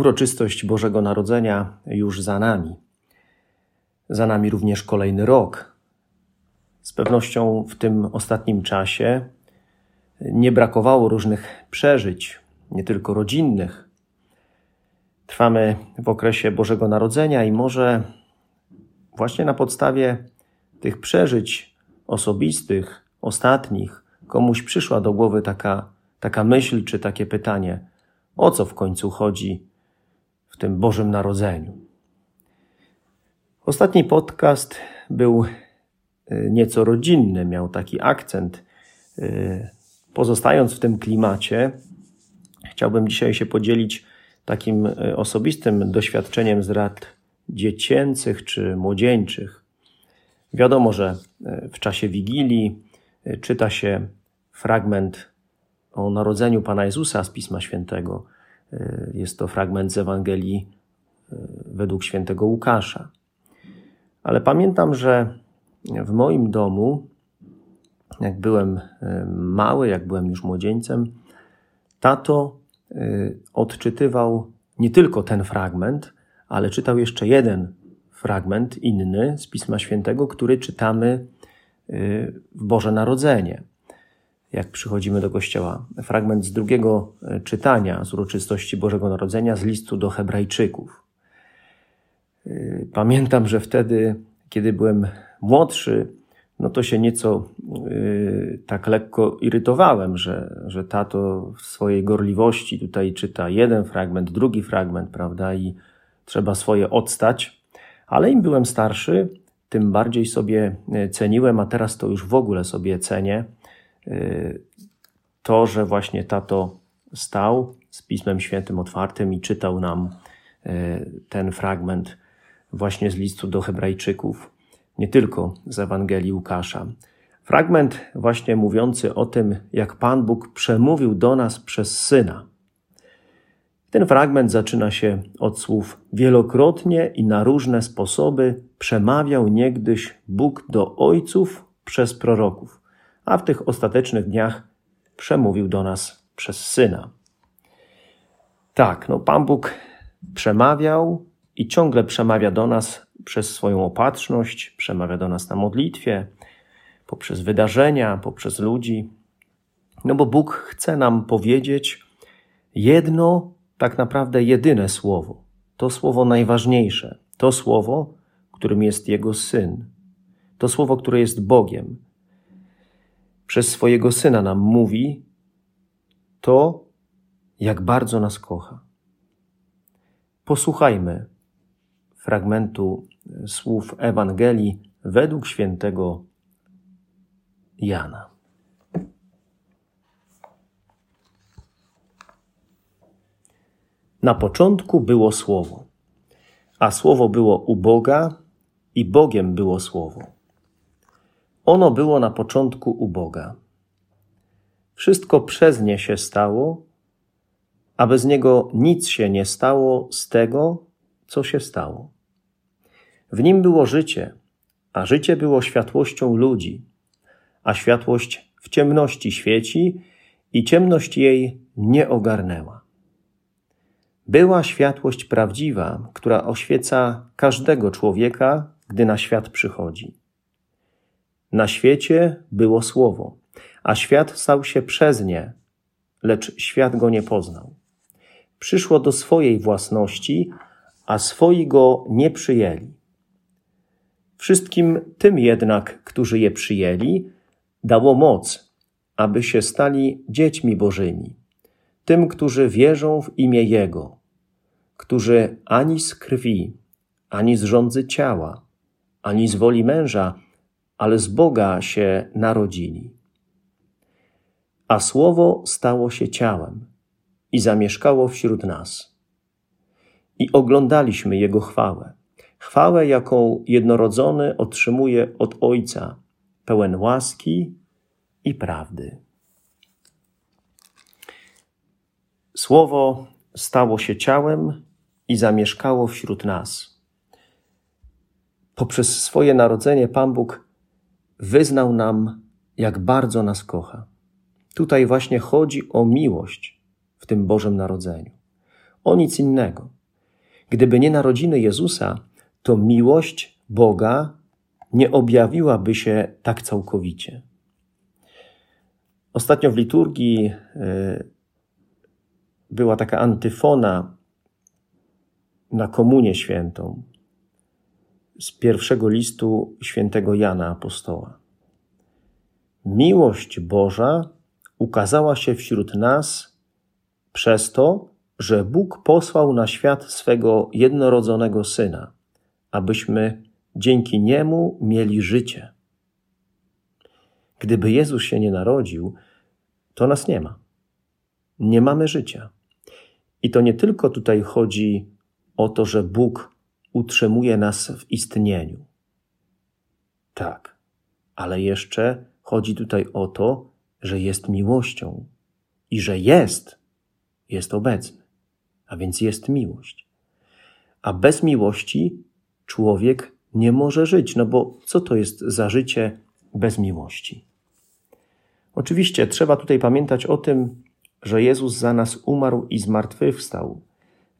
Uroczystość Bożego Narodzenia już za nami. Za nami również kolejny rok. Z pewnością w tym ostatnim czasie nie brakowało różnych przeżyć, nie tylko rodzinnych. Trwamy w okresie Bożego Narodzenia i może właśnie na podstawie tych przeżyć osobistych, ostatnich, komuś przyszła do głowy taka, taka myśl czy takie pytanie: o co w końcu chodzi w tym Bożym Narodzeniu. Ostatni podcast był y, nieco rodzinny, miał taki akcent. Y, pozostając w tym klimacie, chciałbym dzisiaj się podzielić takim y, osobistym doświadczeniem z rad dziecięcych czy młodzieńczych. Wiadomo, że w czasie Wigilii czyta się fragment o narodzeniu Pana Jezusa z Pisma Świętego. Y, jest to fragment z Ewangelii y, według świętego Łukasza. Ale pamiętam, że w moim domu, jak byłem y, mały, jak byłem już młodzieńcem, tato odczytywał nie tylko ten fragment, ale czytał jeszcze jeden fragment inny z Pisma Świętego, który czytamy w Boże Narodzenie jak przychodzimy do kościoła. Fragment z drugiego e, czytania z uroczystości Bożego Narodzenia z listu do Hebrajczyków. E, pamiętam, że wtedy, kiedy byłem młodszy, no to się nieco yy, tak lekko irytowałem, że, że tato w swojej gorliwości tutaj czyta jeden fragment, drugi fragment, prawda, i trzeba swoje odstać. Ale im byłem starszy, tym bardziej sobie ceniłem, a teraz to już w ogóle sobie cenię to, że właśnie tato stał z Pismem Świętym otwartym i czytał nam y, ten fragment właśnie z listu do Hebrajczyków, nie tylko z Ewangelii Łukasza. Fragment właśnie mówiący o tym, jak Pan Bóg przemówił do nas przez Syna. Ten fragment zaczyna się od słów: Wielokrotnie i na różne sposoby przemawiał niegdyś Bóg do ojców przez proroków a w tych ostatecznych dniach przemówił do nas przez Syna. Tak, no Pan Bóg przemawiał i ciągle przemawia do nas przez swoją opatrzność, przemawia do nas na modlitwie, poprzez wydarzenia, poprzez ludzi. No bo Bóg chce nam powiedzieć jedno, tak naprawdę jedyne słowo. To słowo najważniejsze. To słowo, którym jest Jego Syn. To słowo, które jest Bogiem przez swojego syna nam mówi to, jak bardzo nas kocha. Posłuchajmy fragmentu słów Ewangelii według świętego Jana. Na początku było Słowo, a Słowo było u Boga i Bogiem było Słowo. Ono było na początku u Boga. Wszystko przez nie się stało, a bez niego nic się nie stało z tego, co się stało. W nim było życie, a życie było światłością ludzi, a światłość w ciemności świeci i ciemność jej nie ogarnęła. Była światłość prawdziwa, która oświeca każdego człowieka, gdy na świat przychodzi. Na świecie było słowo, a świat stał się przez nie, lecz świat go nie poznał. Przyszło do swojej własności, a swoi go nie przyjęli. Wszystkim tym jednak, którzy je przyjęli, dało moc, aby się stali dziećmi Bożymi, tym, którzy wierzą w imię Jego, którzy ani z krwi, ani z rządzy ciała, ani z woli męża, ale z Boga się narodzili. A Słowo stało się ciałem i zamieszkało wśród nas. i oglądaliśmy Jego chwałę. Chwałę, jaką jednorodzony otrzymuje od Ojca, pełen łaski i prawdy. Słowo stało się ciałem i zamieszkało wśród nas. Poprzez swoje narodzenie Pan Bóg wyznał nam, jak bardzo nas kocha. Tutaj właśnie chodzi o miłość w tym Bożym Narodzeniu. O nic innego. Gdyby nie narodziny Jezusa, to miłość Boga nie objawiłaby się tak całkowicie. Ostatnio w liturgii e, była taka antyfona na Komunię Świętą z pierwszego listu świętego Jana Apostoła. Miłość Boża ukazała się wśród nas przez to, że Bóg posłał na świat swego jednorodzonego Syna, abyśmy dzięki Niemu mieli życie. Gdyby Jezus się nie narodził, to nas nie ma. Nie mamy życia. I to nie tylko tutaj chodzi o to, że Bóg utrzymuje nas w istnieniu. Tak, ale jeszcze chodzi tutaj o to, że jest miłością i że jest, jest obecny, a więc jest miłość. A bez miłości człowiek nie może żyć, no bo co to jest za życie bez miłości? Oczywiście trzeba tutaj pamiętać o tym, że Jezus za nas umarł i zmartwychwstał.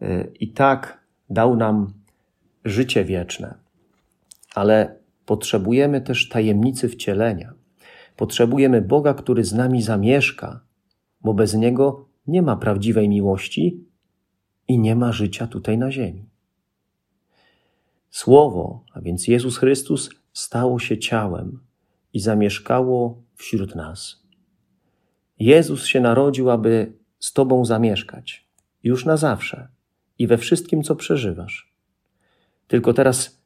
E, I tak dał nam życie wieczne. Ale potrzebujemy też tajemnicy wcielenia. Potrzebujemy Boga, który z nami zamieszka, bo bez Niego nie ma prawdziwej miłości i nie ma życia tutaj na ziemi. Słowo, a więc Jezus Chrystus, stało się ciałem i zamieszkało wśród nas. Jezus się narodził, aby z Tobą zamieszkać, już na zawsze i we wszystkim, co przeżywasz. Tylko teraz,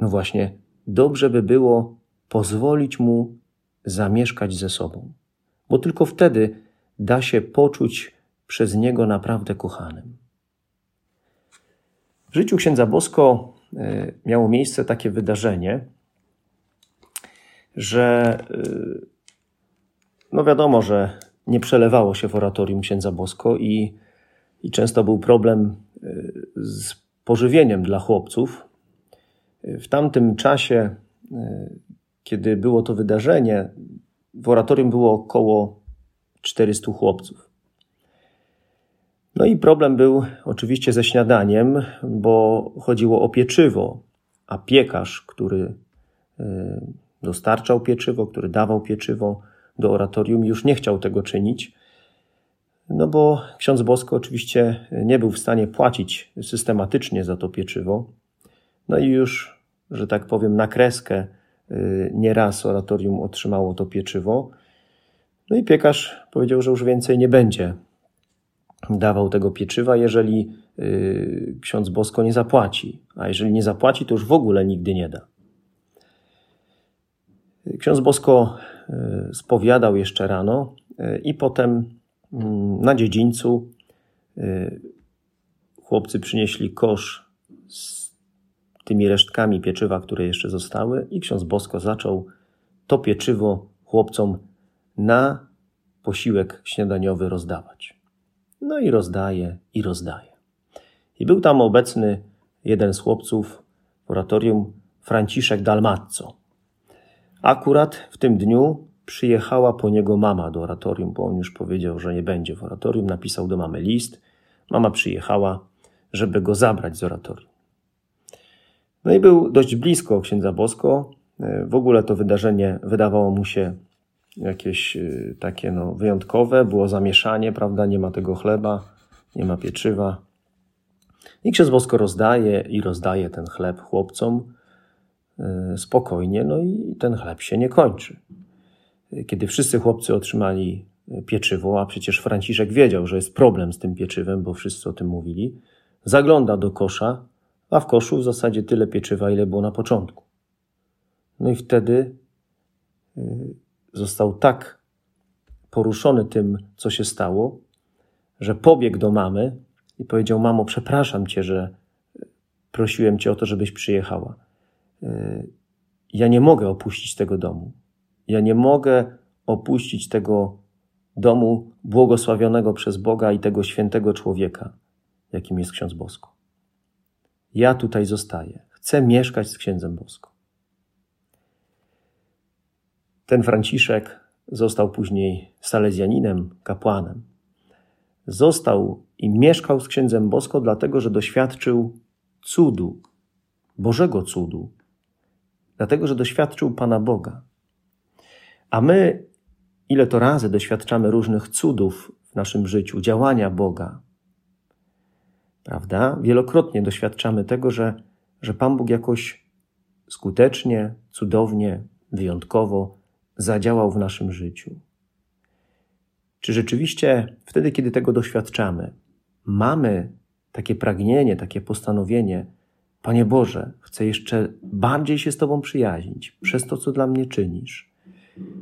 no właśnie, dobrze by było pozwolić Mu zamieszkać ze sobą, bo tylko wtedy da się poczuć przez Niego naprawdę kochanym. W życiu księdza Bosko e, miało miejsce takie wydarzenie, że e, no wiadomo, że nie przelewało się w oratorium księdza Bosko i, i często był problem y, z pożywieniem dla chłopców. W tamtym czasie, y, kiedy było to wydarzenie, w oratorium było około 400 chłopców. No i problem był oczywiście ze śniadaniem, bo chodziło o pieczywo, a piekarz, który y, dostarczał pieczywo, który dawał pieczywo, do oratorium, już nie chciał tego czynić, no bo ksiądz Bosko oczywiście nie był w stanie płacić systematycznie za to pieczywo. No i już, że tak powiem, na kreskę y, nieraz oratorium otrzymało to pieczywo. No i piekarz powiedział, że już więcej nie będzie dawał tego pieczywa, jeżeli y, ksiądz Bosko nie zapłaci. A jeżeli nie zapłaci, to już w ogóle nigdy nie da. Ksiądz Bosko e, spowiadał jeszcze rano i potem na dziedzińcu e, chłopcy przynieśli kosz z tymi resztkami pieczywa, które jeszcze zostały i ksiądz Bosko zaczął to pieczywo chłopcom na posiłek śniadaniowy rozdawać. No i rozdaje, i rozdaje. I był tam obecny jeden z chłopców w oratorium, Franciszek Dalmazzo. Akurat w tym dniu przyjechała po niego mama do oratorium, bo on już powiedział, że nie będzie w oratorium. Napisał do mamy list. Mama przyjechała, żeby go zabrać z oratorium. No i był dość blisko księdza Bosko. W ogóle to wydarzenie wydawało mu się jakieś y, takie no, wyjątkowe. Było zamieszanie, prawda? Nie ma tego chleba, nie ma pieczywa. I ksiądz Bosko rozdaje i rozdaje ten chleb chłopcom. E, spokojnie, no i ten chleb się nie kończy. Kiedy wszyscy chłopcy otrzymali pieczywo, a przecież Franciszek wiedział, że jest problem z tym pieczywem, bo wszyscy o tym mówili, zagląda do kosza, a w koszu w zasadzie tyle pieczywa, ile było na początku. No i wtedy e, został tak poruszony tym, co się stało, że pobiegł do mamy i powiedział: Mamo, przepraszam cię, że prosiłem cię o to, żebyś przyjechała. E, ja nie mogę opuścić tego domu. Ja nie mogę opuścić tego domu błogosławionego przez Boga i tego świętego człowieka, jakim jest ksiądz Bosko. Ja tutaj zostaję. Chcę mieszkać z księdzem Bosko. Ten Franciszek został później salezjaninem, kapłanem. Został i mieszkał z księdzem Bosko, dlatego że doświadczył cudu, Bożego cudu, dlatego że doświadczył Pana Boga. A my, ile to razy doświadczamy różnych cudów w naszym życiu, działania Boga, prawda? Wielokrotnie doświadczamy tego, że, że Pan Bóg jakoś skutecznie, cudownie, wyjątkowo zadziałał w naszym życiu. Czy rzeczywiście wtedy, kiedy tego doświadczamy, mamy takie pragnienie, takie postanowienie, Panie Boże, chcę jeszcze bardziej się z Tobą przyjaźnić przez to, co dla mnie czynisz.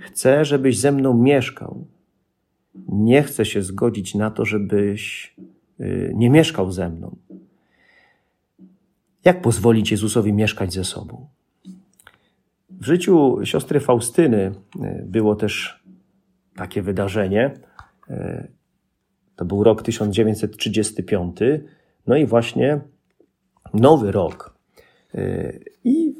Chcę, żebyś ze mną mieszkał. Nie chcę się zgodzić na to, żebyś y, nie mieszkał ze mną. Jak pozwolić Jezusowi mieszkać ze sobą? W życiu siostry Faustyny y, było też takie wydarzenie. Y, to był rok 1935. No i właśnie nowy rok. I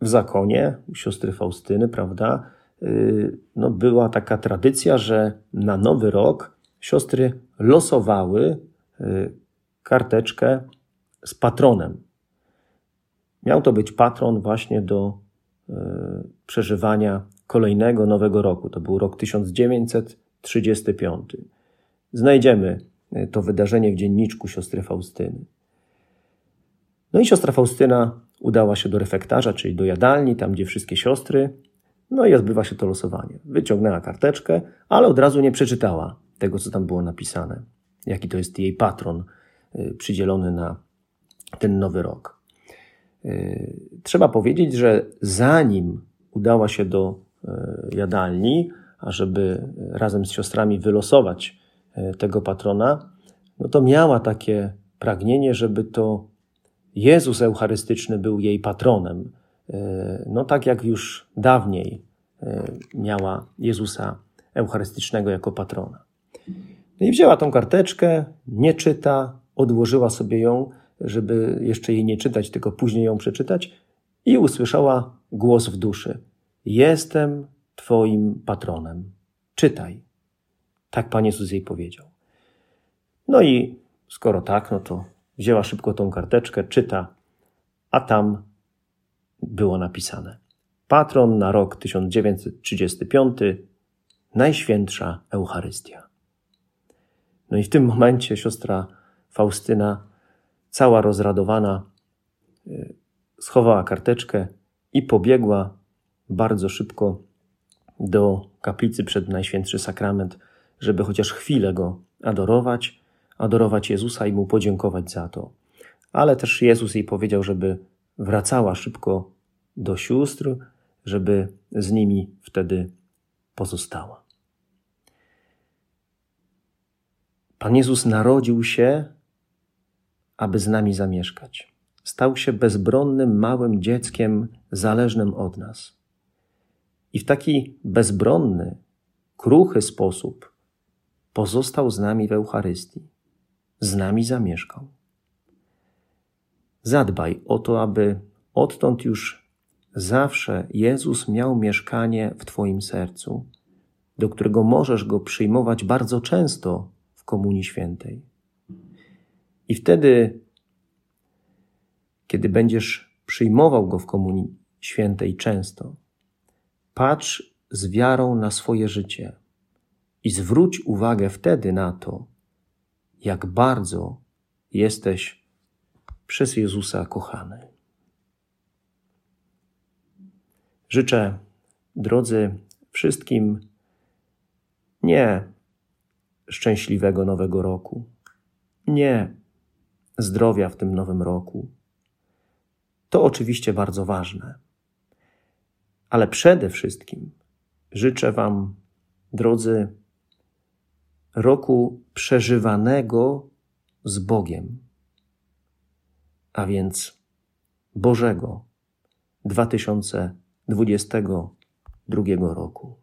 w zakonie u siostry Faustyny, prawda, y, no była taka tradycja, że na nowy rok siostry losowały y, karteczkę z patronem. Miał to być patron właśnie do przeżywania kolejnego nowego roku. To był rok 1935. Znajdziemy to wydarzenie w dzienniczku siostry Faustyny. No i siostra Faustyna udała się do refektarza, czyli do jadalni, tam gdzie wszystkie siostry. No i odbywa się to losowanie. Wyciągnęła karteczkę, ale od razu nie przeczytała tego, co tam było napisane. Jaki to jest jej patron y, przydzielony na ten nowy rok. Y, trzeba powiedzieć, że zanim udała się do y, jadalni, ażeby razem z siostrami wylosować tego patrona, no to miała takie pragnienie, żeby to Jezus Eucharystyczny był jej patronem. E, no tak jak już dawniej e, miała Jezusa Eucharystycznego jako patrona. No i wzięła tą karteczkę, nie czyta, odłożyła sobie ją, żeby jeszcze jej nie czytać, tylko później ją przeczytać i usłyszała głos w duszy. Jestem Twoim patronem. Czytaj. Tak Pan Jezus jej powiedział. No i skoro tak, no to Wzięła szybko tą karteczkę, czyta, a tam było napisane: Patron na rok 1935, Najświętsza Eucharystia. No i w tym momencie siostra Faustyna, cała rozradowana, y, schowała karteczkę i pobiegła bardzo szybko do kaplicy przed Najświętszy Sakrament, żeby chociaż chwilę go adorować adorować Jezusa i mu podziękować za to. Ale też Jezus jej powiedział, żeby wracała szybko do sióstr, żeby z nimi wtedy pozostała. Pan Jezus narodził się, aby z nami zamieszkać. Stał się bezbronnym, małym dzieckiem, zależnym od nas. I w taki bezbronny, kruchy sposób pozostał z nami w Eucharystii z nami zamieszkał. Zadbaj o to, aby odtąd już zawsze Jezus miał mieszkanie w Twoim sercu, do którego możesz go przyjmować bardzo często w Komunii Świętej. I wtedy, kiedy będziesz przyjmował go w Komunii Świętej często, patrz z wiarą na swoje życie i zwróć uwagę wtedy na to, jak bardzo jesteś przez Jezusa kochany. Życzę, drodzy, wszystkim nie szczęśliwego nowego roku, nie zdrowia w tym nowym roku. To oczywiście bardzo ważne. Ale przede wszystkim życzę Wam, drodzy, roku przeżywanego z Bogiem, a więc Bożego 2022 roku.